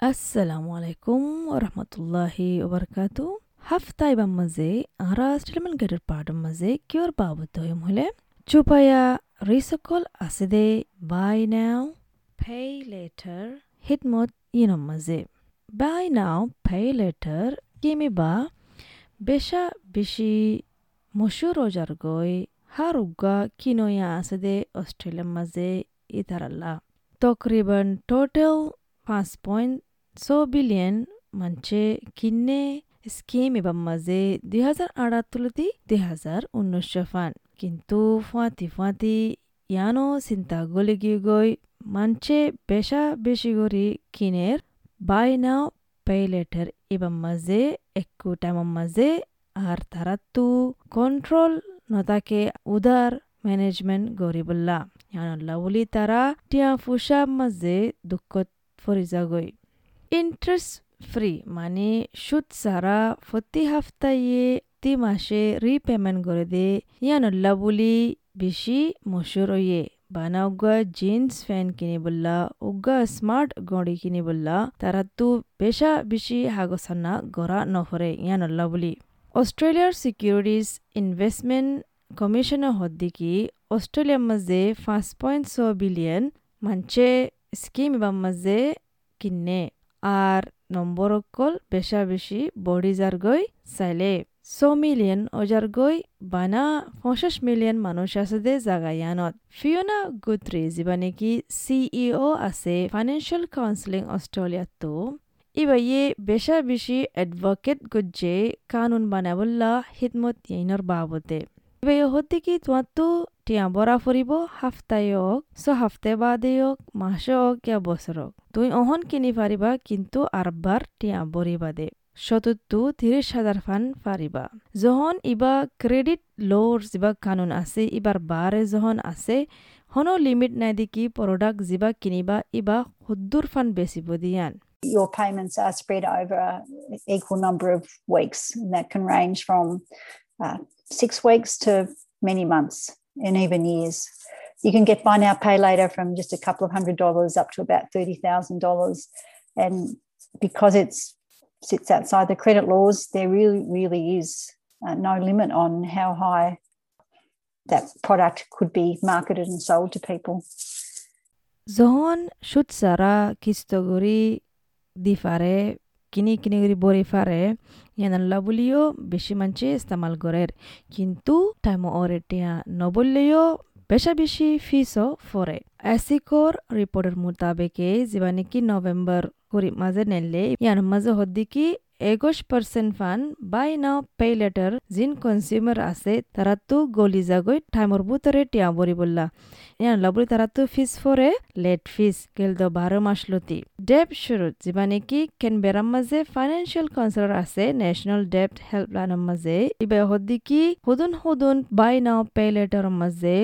Assalamu alaikum wa rahmatullahi wa barakatuh. হাফতাইবাম মাঝে আরা স্টিলমেন গেটের পার্টের মাঝে কিয়র বাবদ হইম হলে চুপায়া রিসকল আছে দে বাই নাও পে লেটার হিটমত ইনম মাঝে বাই নাও পে লেটার কিমি বা বেশা বেশি মশুর রোজার গই হার উগা কিনোয়া আছে দে অস্ট্রেলিয়ার মাঝে ইতারাল্লা তকরিবান টোটাল পাঁচ পয়েন্ট ছ বিলিয়ন মানছে কিনে স্কিম এবার মাঝে দুই হাজার আটাত্তরতি দুই হাজার উনিশশো ফান কিন্তু ফুয়াতি ফুয়াতি ইয়ানো চিন্তা গলে গিয়ে গই মানছে বেশা বেশি করে কিনের বাই নাও পে লেটার এবার মাঝে একটু টাইমের মাঝে আর তারা তো কন্ট্রোল নতাকে উদার ম্যানেজমেন্ট গরিবুল্লা ইয়ানল্লা বলি তারা টিয়া ফুসাব মাঝে দুঃখত ফরিজা গই ইন্টারেস্ট ফ্রি মানে সুদ সারা প্রতি হাফতায়ে প্রতি মাসে রিপেমেন্ট করে দে। ইয়ানল্লা বলি বেশি মশুর ইয়ে বানা উগা জিন্স ফ্যান কিনে বললা উগা স্মার্ট গড়ি কিনে বললা তারা তো বেশা বেশি হাগসানা গড়া নহরে ইয়ানল্লা বলি। অস্ট্রেলিয়ার সিকিউরিটিজ ইনভেস্টমেন্ট কমিশনার হদ্দিকি অস্ট্রেলিয়ার মাঝে পাঁচ পয়েন্ট ছ বিলিয়ন মানছে স্কিম এবার মাঝে কিনে আর নম্বর অকল বেশা বেশি বডি যার গই চাইলে ছ মিলিয়ন অজার গই বানা পঞ্চাশ মিলিয়ন মানুষ আছে দে জাগায়ানত ফিওনা গুত্রি যিবা নেকি সিইও আছে ফাইনেন্সিয়াল কাউন্সিলিং অস্ট্রেলিয়াতো ইবা ইয়ে বেশা বেশি এডভোকেট গুজ্জে কানুন বানাবল্লা হিদমত ইনর বাবতে ইবা ইয়ে হতে কি তোমাতো টিয়া বরা ফুরিব হাফতায় হোক ছ হাফতে বাদে হোক মাসে হোক ইয়া বছর হোক তুই অহন কিনি পারিবা কিন্তু আরবার টিয়া বরি বাদে। সতত্তু তিরিশ হাজার ফান পারিবা যখন ইবা ক্রেডিট লোর যিবা কানুন আছে ইবার বারে যখন আছে হনো লিমিট নাই দেখি প্রোডাক্ট যিবা কিনিবা ইবা সদ্দুর ফান বেচিব দিয়ান। Your payments are spread over an equal number of weeks. And that can range from uh, six weeks to many months and even years. You can get buy now, pay later from just a couple of hundred dollars up to about $30,000. And because it sits outside the credit laws, there really, really is uh, no limit on how high that product could be marketed and sold to people. زهان شد kistoguri کیستگوری কিনি কিনি করে বরে ফারে ইয়ানাল্লা বলিও বেশি মানছে ইস্তেমাল করের। কিন্তু time ওরে টিয়া নবললেও বেশা বেশি ফিসও ফরে। অ্যাসিকোর রিপোর্টের মোতাবেকে জীবানিকি নাকি নভেম্বর করি মাঝে নেলে, ইয়ান মাঝে হদ্দিকি পার্সেন্ট ফান, বাই নাও, পে লেটার, জিন কনজিউমার আছে, তারা তো গলি যাগৈ টাইমর বুতরে টিয়া বরি বললা। ইয়ান লাবরি তারা তো ফিস ফরে, লেট ফিস কেল দ বারো মাস লতি। ডেপ শুরুত যিবা নাকি কেনবেরার মাঝে ফাইনেন্সিয়াল কাউন্সিলর আছে, ন্যাশনাল ডেপ্ট হেল্পলাইনের মাঝে, ইবে হদ্দিকি হুদুন হুদুন, বাই নাও, পে লেটার মাঝে,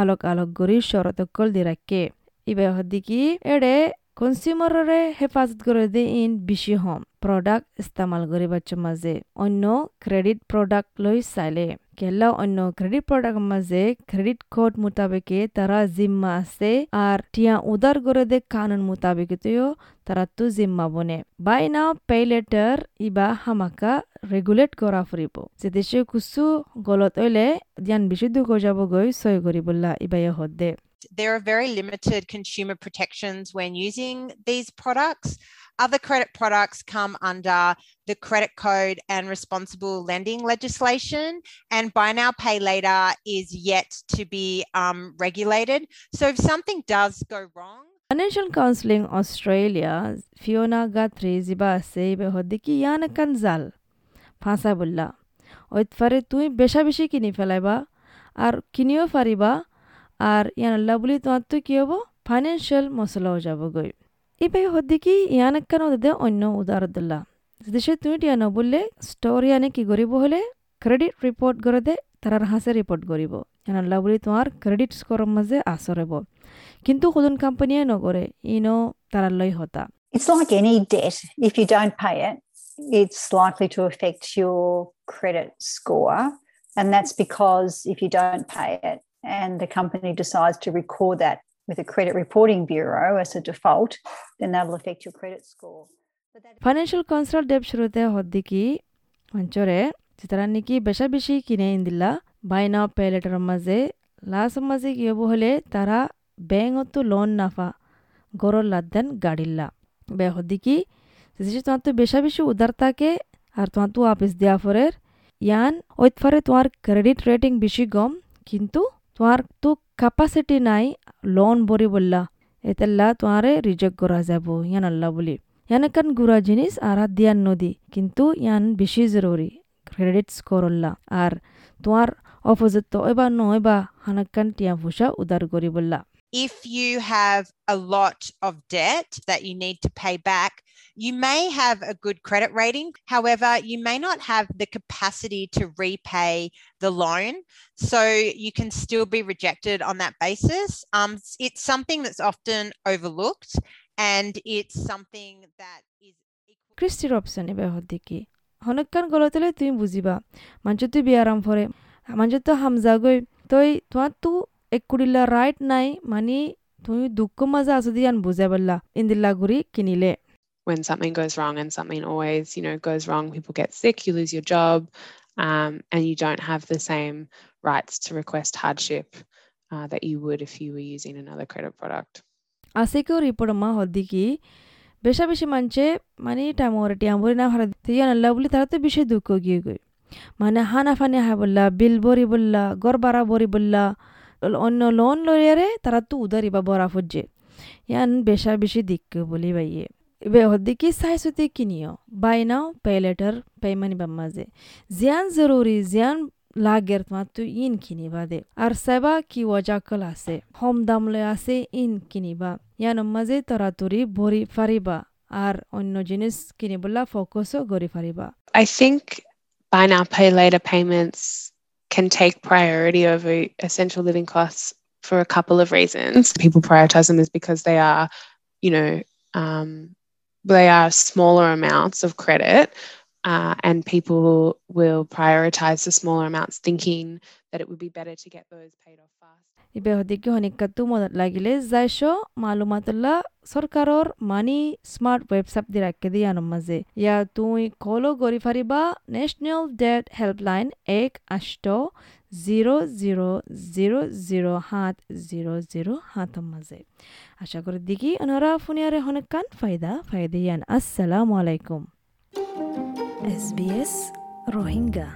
আলোক আলোক গরি শরতকল দি রাখে। ইবে হদ্দিকি এড়ে কনজিউমাররে হেফাজত করে দে ইন, বেশি হম। প্রডাক্ট ইস্তেমাল করিবার মাঝে অন্য ক্রেডিট প্রডাক্ট লৈ চাইলে কেলা অন্য ক্রেডিট প্রোডাক্ট মাঝে ক্রেডিট কোড মোতাবেকে তারা জিম্মা আছে আর টিয়া উদার করে দে কানুন মোতাবেকতেও তারা তো জিম্মা বনে। By now pay letter Iba হামাকা regulate করা ফুরিব যে দেশে কুসু গলত হইলে ধ্যান বিশুদ্ধ করে যাব গৈ সই করিবল্লা ইবাই হদ্দে there are very limited consumer protections when using these products. Other credit products come under the credit code and responsible lending legislation, and buy now, pay later is yet to be um, regulated. So if something does go wrong, Financial Counseling Australia Fiona Guthrie জিবা আছে ইবে হদ্দিকি ইয়ান একান জাল ফাঁসা বললা। ওইতফারে তুই বেশা বেশি কিনি ফেলাইবা আর কিনিও পারিবা আর ইয়ান আল্লাহ বলি তোমার তো কি হব? ফাইন্যান্সিয়াল মশলাও যাব গই। ইবাই হদ্দিকি ইয়ান একান দে অন্য উদারদুল্লাহ দেশে তুমি টিয়া নবললে স্টোর ইয়ানে কি করিব হলে ক্রেডিট রিপোর্ট করে দে তারার হাসে রিপোর্ট করিব ইয়ান আল্লাহ বলি তোমার ক্রেডিট স্কোরের মাঝে আসরব কিন্তু কোন কোম্পানিয়ে নকরে ইনো তারার হতা। It's like any debt. If you don't pay it, it's likely to affect your credit score. And that's because if you don't pay it and the company decides to record that with a credit reporting bureau as a default, then that'll affect your credit score. Financial consultant Deb Shrute Hoddiki, Manchore, Chitaraniki, Besha Bishi Kine Indilla, baina Now Pay Letter Maze, Last Maze Yobuhole, Tara, Bang Otto Loan Nafa, Goro Laddan Gadilla. Behoddiki, Hoddiki, যে তোমার বেশা বেশি উদার থাকে আর তোমার তো আপিস দেওয়া ফরের ইয়ান ওইতফারে তোমার ক্রেডিট রেটিং বেশি কম কিন্তু তোমার তো ক্যাপাসিটি নাই লোন বরি বললা এতেল্লা তোমারে রিজেক্ট করা যাব ইয়ান আল্লাহ বলি ইয়ান একান গুড়া জিনিস আর হাত দিয়ান নদী কিন্তু ইয়ান বেশি জরুরি ক্রেডিট স্কোর স্কোরল্লা আর তোমার অপোজিট তো এবার নয় বা হানাক্কান টিয়া ফুসা উদার করি বললা If you have a lot of debt that you need to pay back, you may have a good credit rating. However, you may not have the capacity to repay the loan. So you can still be rejected on that basis. Um, it's something that's often overlooked and it's something that is equal. ক্রিস্টির option এবার হদ্দিকি হনক্কান গলতলে তুমি বুঝিবা Munch তুই বিয়ারাম ফরে Munch তো হামজা গই তই তোমার তো এক কুড়িলা রাইট নাই মানে তুমি দুঃখ মাজা আছো দিয়ান বুঝা বললা ইন্দিল্লা ঘুরি কিনিলে when something goes wrong and something always you know goes wrong people get sick you lose your job um, and you don't have the same rights to request hardship uh, that you would if you were using another credit product আসেকেও report মা হদ্দিকি বেশা বেশি মানছে মানে টামরে টিয়ামরি না হারা দিয়ান আল্লাহ বলি তারা তো বেশি দুঃখ গিয়ে গই মানে হানা ফানি হা বললা বিল বরি বললা গড় বাড়া বরি বললা অন্য লোন লইয়ারে তারা তো উদারিবা বরা ফুজে ইয়ান বেশা বেশি দিক্ক বলি বাইয়ে বে হদ্দিকি সাইসুতে কিনিও বাই নাও পে লেটার পেমানি বাম্মাজে জিয়ান জরুরি, জিয়ান লাগের তোমার তো ইন কিনিবা দে। আর সেবা কি ওয়াজাকল আছে, হম দামলে আছে ইন কিনিবা। ইয়ান মাঝে তরাতরি ভরি ফারিবা, আর অন্য জিনিস কিনিবলা ফোকাসও গরি ফারিবা। I think buy now, pay later payments can take priority over essential living costs for a couple of reasons. People prioritize them is because they are you know um, they are smaller amounts of credit uh, and people will prioritize the smaller amounts thinking that it would be better to get those paid off fast সরকারর money smart website দি রাখকে দি আনম মাঝে। ইয়া তুই কলো গরি ফারিবা ন্যাশনাল ডেট হেল্পলাইন এক আষ্ট, জিরো জিরো জিরো জিরো সাত জিরো জিরো সাতম মাঝে। আশা করি দেখি ওনারা ফুনিয়ারে হনেকান ফায়দা ফায়দিয়ান আসসালামু আলাইকুম। S B S Rohingya.